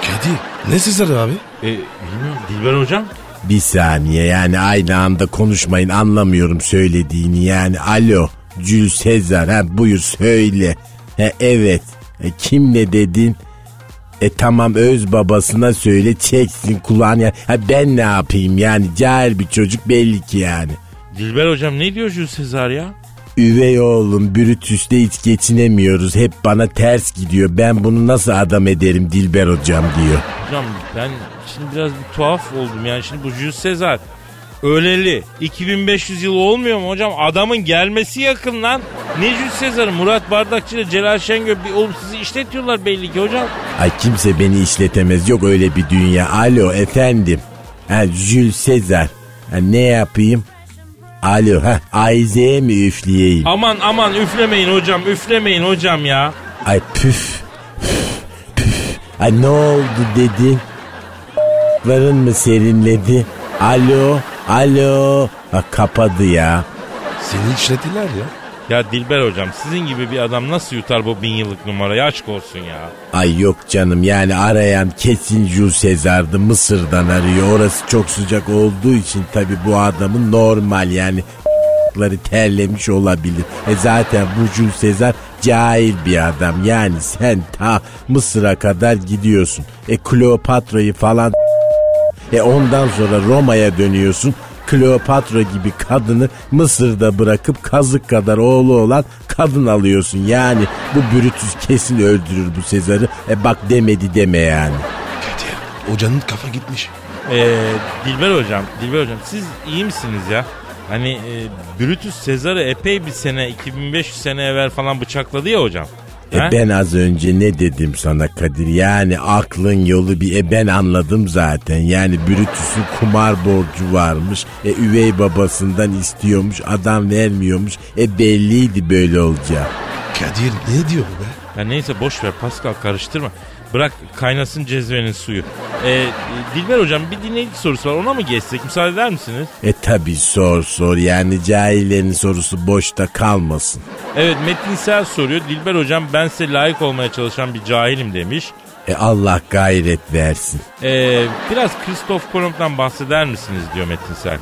Kadir ne Sezar abi? Ee, bilmiyorum. Dilber hocam. Bir saniye yani aynı anda konuşmayın anlamıyorum söylediğini yani. Alo Jules Sezar ha buyur söyle. Ha, evet E, kim ne dedin? E tamam öz babasına söyle çeksin kulağını. Ha ben ne yapayım yani cahil bir çocuk belli ki yani. Dilber hocam ne diyor Jules Sezar ya? Üvey oğlum Brutus'te hiç geçinemiyoruz. Hep bana ters gidiyor. Ben bunu nasıl adam ederim Dilber hocam diyor. Hocam ben şimdi biraz bir tuhaf oldum yani şimdi bu Jules Sezar öleli 2500 yıl olmuyor mu hocam? Adamın gelmesi yakın lan. Ne Jules Sezar Murat Bardakçı ile Celal Şengör bir oğlum sizi işletiyorlar belli ki hocam. Ay kimse beni işletemez. Yok öyle bir dünya. Alo efendim. Ha Jules Caesar. Ha, ne yapayım? Alo ha Ayze'ye mi üfleyeyim? Aman aman üflemeyin hocam üflemeyin hocam ya. Ay püf. püf, püf. Ay ne oldu dedin? Varın mı serinledi? Alo, alo. Ha, kapadı ya. Seni işlettiler ya. Ya Dilber hocam sizin gibi bir adam nasıl yutar bu bin yıllık numarayı aşk olsun ya. Ay yok canım yani arayan kesin Jules Caesar'dı Mısır'dan arıyor. Orası çok sıcak olduğu için tabi bu adamın normal yani ları terlemiş olabilir. E zaten bu Jules Caesar cahil bir adam. Yani sen ta Mısır'a kadar gidiyorsun. E Kleopatra'yı falan e ondan sonra Roma'ya dönüyorsun. Kleopatra gibi kadını Mısır'da bırakıp kazık kadar oğlu olan kadın alıyorsun. Yani bu Brutus kesin öldürür bu Sezar'ı. E bak demedi deme yani. Kadir hocanın kafa gitmiş. Ee, Dilber hocam, Dilber hocam siz iyi misiniz ya? Hani e, Brutus Sezar'ı epey bir sene 2500 sene evvel falan bıçakladı ya hocam. E He? ben az önce ne dedim sana Kadir? Yani aklın yolu bir e ben anladım zaten. Yani Brutus'un kumar borcu varmış. E üvey babasından istiyormuş. Adam vermiyormuş. E belliydi böyle olacağı. Kadir ne diyor bu be? Ya neyse boş ver Pascal karıştırma. Bırak kaynasın cezvenin suyu. Ee, Dilber hocam bir dinleyici sorusu var ona mı geçsek müsaade eder misiniz? E tabi sor sor yani cahillerin sorusu boşta kalmasın. Evet Metin İsel soruyor. Dilber hocam ben size layık olmaya çalışan bir cahilim demiş. E Allah gayret versin. Ee, biraz Christoph Kolomb'dan bahseder misiniz diyor Metin İsel.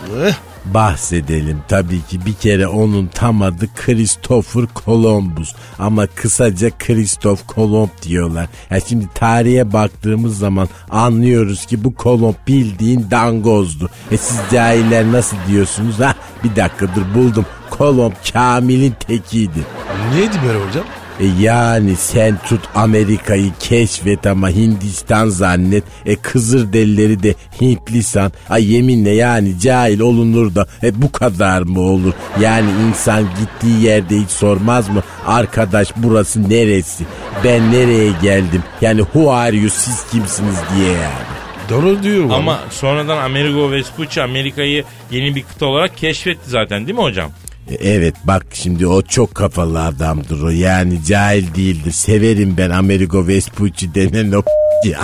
Bahsedelim tabii ki bir kere onun tam adı Christopher Columbus ama kısaca Christoph Kolomb diyorlar. Ya şimdi tarihe baktığımız zaman anlıyoruz ki bu Kolomb bildiğin dangozdu. E siz cahiller nasıl diyorsunuz? Ha bir dakika dur buldum. Kolomb Kamil'in tekiydi. neydi böyle hocam? E yani sen tut Amerika'yı keşfet ama Hindistan zannet. E Kızılderilileri de Hintli san. Ay yeminle yani cahil olunur da e bu kadar mı olur? Yani insan gittiği yerde hiç sormaz mı? Arkadaş burası neresi? Ben nereye geldim? Yani who are you siz kimsiniz diye yani. Doğru diyor valla. Ama sonradan Amerigo Vespucci Amerika'yı yeni bir kıta olarak keşfetti zaten değil mi hocam? E, Evet bak şimdi o çok kafalı adamdır o yani cahil değildir. Severim ben Amerigo Vespucci denen o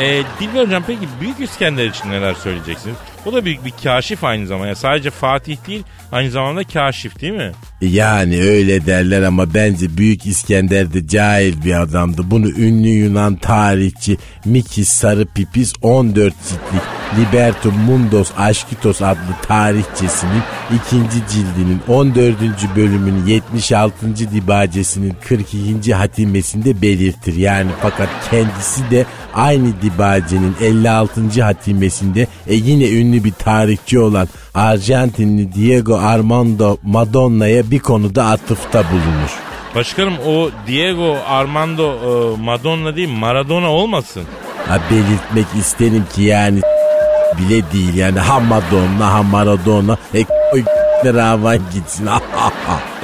Ee, Dilber hocam peki Büyük İskender için neler söyleyeceksiniz? O da büyük bir kaşif aynı zamanda. Sadece Fatih değil aynı zamanda kaşif değil mi? Yani öyle derler ama bence Büyük İskender de cahil bir adamdı. Bunu ünlü Yunan tarihçi Mikis Sarıpipis 14 ciltlik Libertum Mundos Aşkitos adlı tarihçesinin ikinci cildinin 14. bölümünün 76. dibacesinin 42. hatimesinde belirtir. Yani fakat kendisi de aynı dibacenin 56. hatimesinde e yine ünlü bir tarihçi olan Arjantinli Diego Armando Madonna'ya bir konuda atıfta bulunur. Başkanım o Diego Armando e, Madonna değil Maradona olmasın. Ha belirtmek isterim ki yani bile değil yani ha Madonna ha Maradona e ravan gitsin.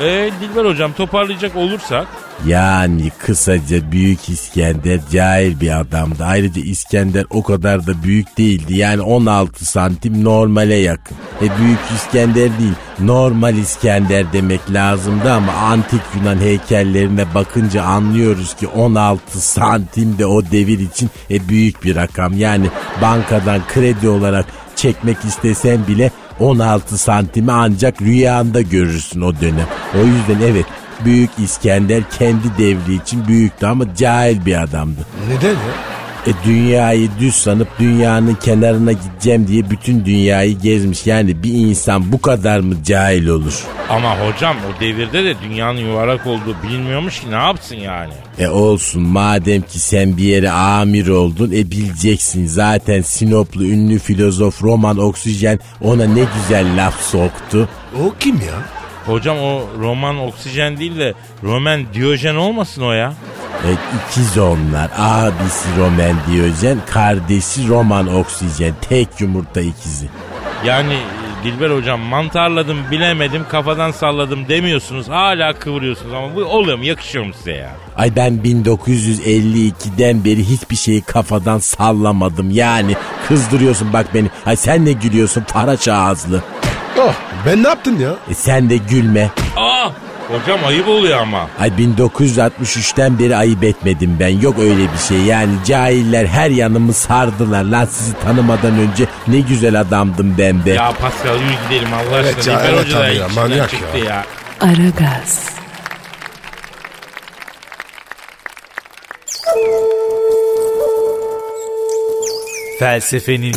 Ee, Dilber hocam toparlayacak olursak Yani kısaca Büyük İskender cahil bir adamdı. Ayrıca İskender o kadar da büyük değildi. Yani 16 santim normale yakın. E Büyük İskender değil normal İskender demek lazımdı ama antik Yunan heykellerine bakınca anlıyoruz ki 16 santim de o devir için e büyük bir rakam. Yani bankadan kredi olarak çekmek istesen bile 16 santimi ancak rüyanda görürsün o dönem. O yüzden evet Büyük İskender kendi devri için büyüktü ama cahil bir adamdı. Neden ya? E dünyayı düz sanıp dünyanın kenarına gideceğim diye bütün dünyayı gezmiş. Yani bir insan bu kadar mı cahil olur? Ama hocam o devirde de dünyanın yuvarlak olduğu bilinmiyormuş ki ne yapsın yani? E olsun madem ki sen bir yere amir oldun e bileceksin. Zaten Sinoplu ünlü filozof Roman Oksijen ona ne güzel laf soktu. O kim ya? Hocam o roman oksijen değil de Roman Diyojen olmasın o ya? Evet ikiz onlar. Abisi Roman Diyojen, kardeşi Roman Oksijen. Tek yumurta ikizi. Yani e, Dilber hocam mantarladım bilemedim kafadan salladım demiyorsunuz hala kıvırıyorsunuz ama bu oluyor mu yakışıyor mu size ya? Ay ben 1952'den beri hiçbir şeyi kafadan sallamadım. Yani kızdırıyorsun bak beni. Ay sen ne gülüyorsun faraç ağızlı. Oh ben ne yaptım ya? E sen de gülme. Aa hocam ayıp oluyor ama. Ay 1963'ten beri ayıp etmedim ben. Yok öyle bir şey. Yani cahiller her yanımı sardılar. Lan sizi tanımadan önce ne güzel adamdım ben be. Ya Pascal yürü gidelim Allah aşkına. Evet ya, evet Hoca da ya, manyak çıktı ya. ya. Aragaz, Felsefenin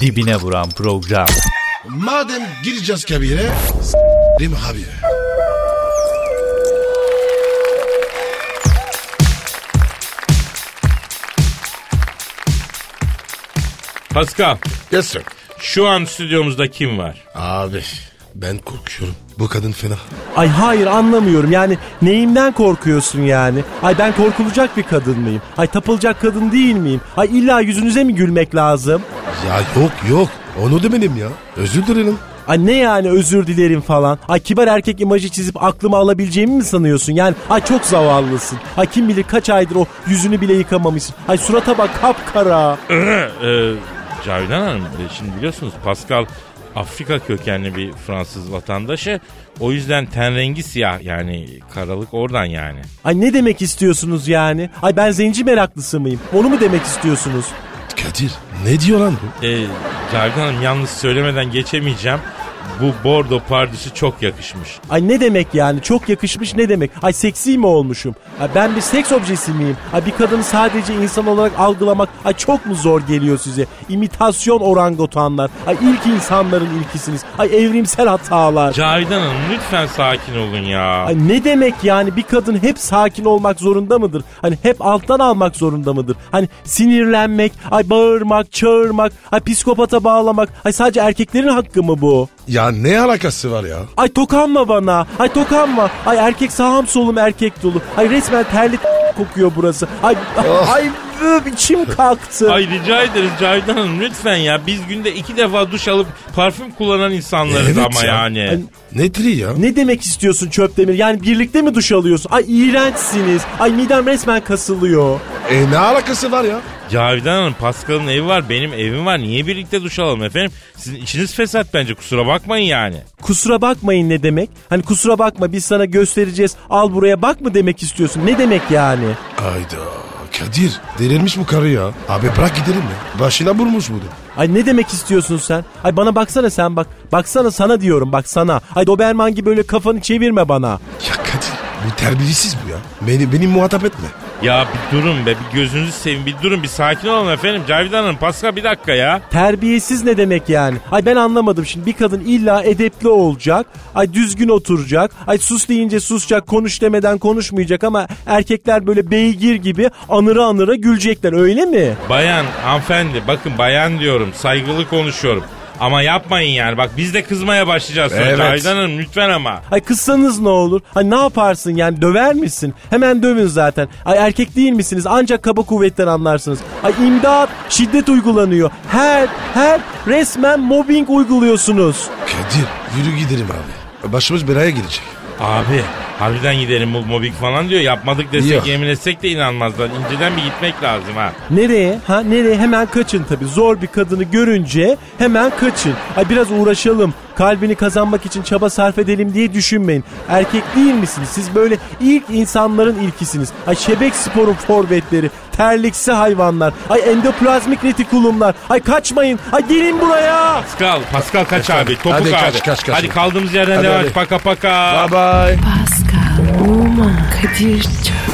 dibine vuran program. Madem gireceğiz kabire s**rim abi. Pascal Yes sir. şu an stüdyomuzda kim var? Abi ben korkuyorum. Bu kadın fena. Ay hayır anlamıyorum yani neyimden korkuyorsun yani? Ay ben korkulacak bir kadın mıyım? Ay tapılacak kadın değil miyim? Ay illa yüzünüze mi gülmek lazım? Ya yok yok. Onu demedim ya. Özür dilerim. Ay ne yani özür dilerim falan. Ay kibar erkek imajı çizip aklıma alabileceğimi mi sanıyorsun? Yani ay çok zavallısın. Ay kim bilir kaç aydır o yüzünü bile yıkamamışsın. Ay surata bak kapkara. ee, Cavidan Hanım e, şimdi biliyorsunuz Pascal Afrika kökenli bir Fransız vatandaşı. O yüzden ten rengi siyah yani karalık oradan yani. Ay ne demek istiyorsunuz yani? Ay ben zenci meraklısı mıyım? Onu mu demek istiyorsunuz? Kadir ne diyor lan bu? Ee, Cavidan Hanım yalnız söylemeden geçemeyeceğim. Bu bordo pardüsü çok yakışmış. Ay ne demek yani çok yakışmış ne demek? Ay seksi mi olmuşum? Ay ben bir seks objesi miyim? Ay bir kadını sadece insan olarak algılamak ay çok mu zor geliyor size? İmitasyon orangutanlar. Ay ilk insanların ilkisiniz. Ay evrimsel hatalar. Cavidan Hanım lütfen sakin olun ya. Ay ne demek yani bir kadın hep sakin olmak zorunda mıdır? Hani hep alttan almak zorunda mıdır? Hani sinirlenmek, ay bağırmak, çağırmak, ay psikopata bağlamak. Ay sadece erkeklerin hakkı mı bu? Ya ne alakası var ya? Ay tokanma bana. Ay tokanma. Ay erkek sağım solum erkek dolu. Ay resmen terli kokuyor burası. Ay ay öf, içim kalktı. Ay rica ederiz Cavidan Hanım lütfen ya. Biz günde iki defa duş alıp parfüm kullanan insanlarız Evet ama ya. yani. Ay, Ne tri ya? ne demek istiyorsun Çöptemir? Yani birlikte mi duş alıyorsun? Ay iğrençsiniz. Ay midem resmen kasılıyor. E ne alakası var ya? Cavidan Hanım Pascal'ın evi var benim evim var. Niye birlikte duş alalım efendim? Sizin içiniz fesat bence kusura bakmayın yani. Kusura bakmayın ne demek? Hani kusura bakma biz sana göstereceğiz. Al buraya bak mı demek istiyorsun? Ne demek yani? Ayda Kadir delirmiş bu karı ya. Abi bırak gidelim ya. Başına vurmuş bunu. Ay ne demek istiyorsun sen? Ay bana baksana sen bak. Baksana sana diyorum bak sana. Ay Doberman gibi böyle kafanı çevirme bana. Ya Kadir bu terbiyesiz bu ya. Beni, beni muhatap etme. Ya bir durun be bir gözünüzü sevin bir durun bir sakin olun efendim. Cavidan Hanım Pascal bir dakika ya. Terbiyesiz ne demek yani? Ay ben anlamadım şimdi. Bir kadın illa edepli olacak. Ay düzgün oturacak. Ay sus deyince susacak. Konuş demeden konuşmayacak ama erkekler böyle beygir gibi anıra anıra gülecekler öyle mi? Bayan hanımefendi bakın bayan diyorum saygılı konuşuyorum. Ama yapmayın yani bak biz de kızmaya başlayacağız sonra. Evet. Cavidan Hanım lütfen ama. Ay kızsanız ne olur? Ay ne yaparsın yani döver misin? Hemen dövün zaten. Ay erkek değil misiniz? Ancak kaba kuvvetten anlarsınız. Ay imdat şiddet uygulanıyor. Her her resmen mobbing uyguluyorsunuz. Kadir yürü gidelim abi. Başımız belaya girecek. Abi harbiden gidelim bu mobbing falan diyor. Yapmadık desek Yok. yemin etsek de inanmazlar. İnceden bir gitmek lazım ha. Nereye? Ha nereye? Hemen kaçın tabii. Zor bir kadını görünce hemen kaçın. Ay biraz uğraşalım. Kalbini kazanmak için çaba sarf edelim diye düşünmeyin. Erkek değil misiniz? Siz böyle ilk insanların ilkisiniz. Ay şebek sporun forvetleri. Terliksi hayvanlar. Ay endoplazmik retikulumlar. Ay kaçmayın. Ay gelin buraya. Pascal, Pascal kaç abi? Topuk Hadi abi. kaç, kaç, kaç. Hadi kaldığımız yerden Hadi, devam hadi. Paka paka. Bye bye. Oman, Kadir çok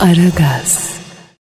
Aragaz.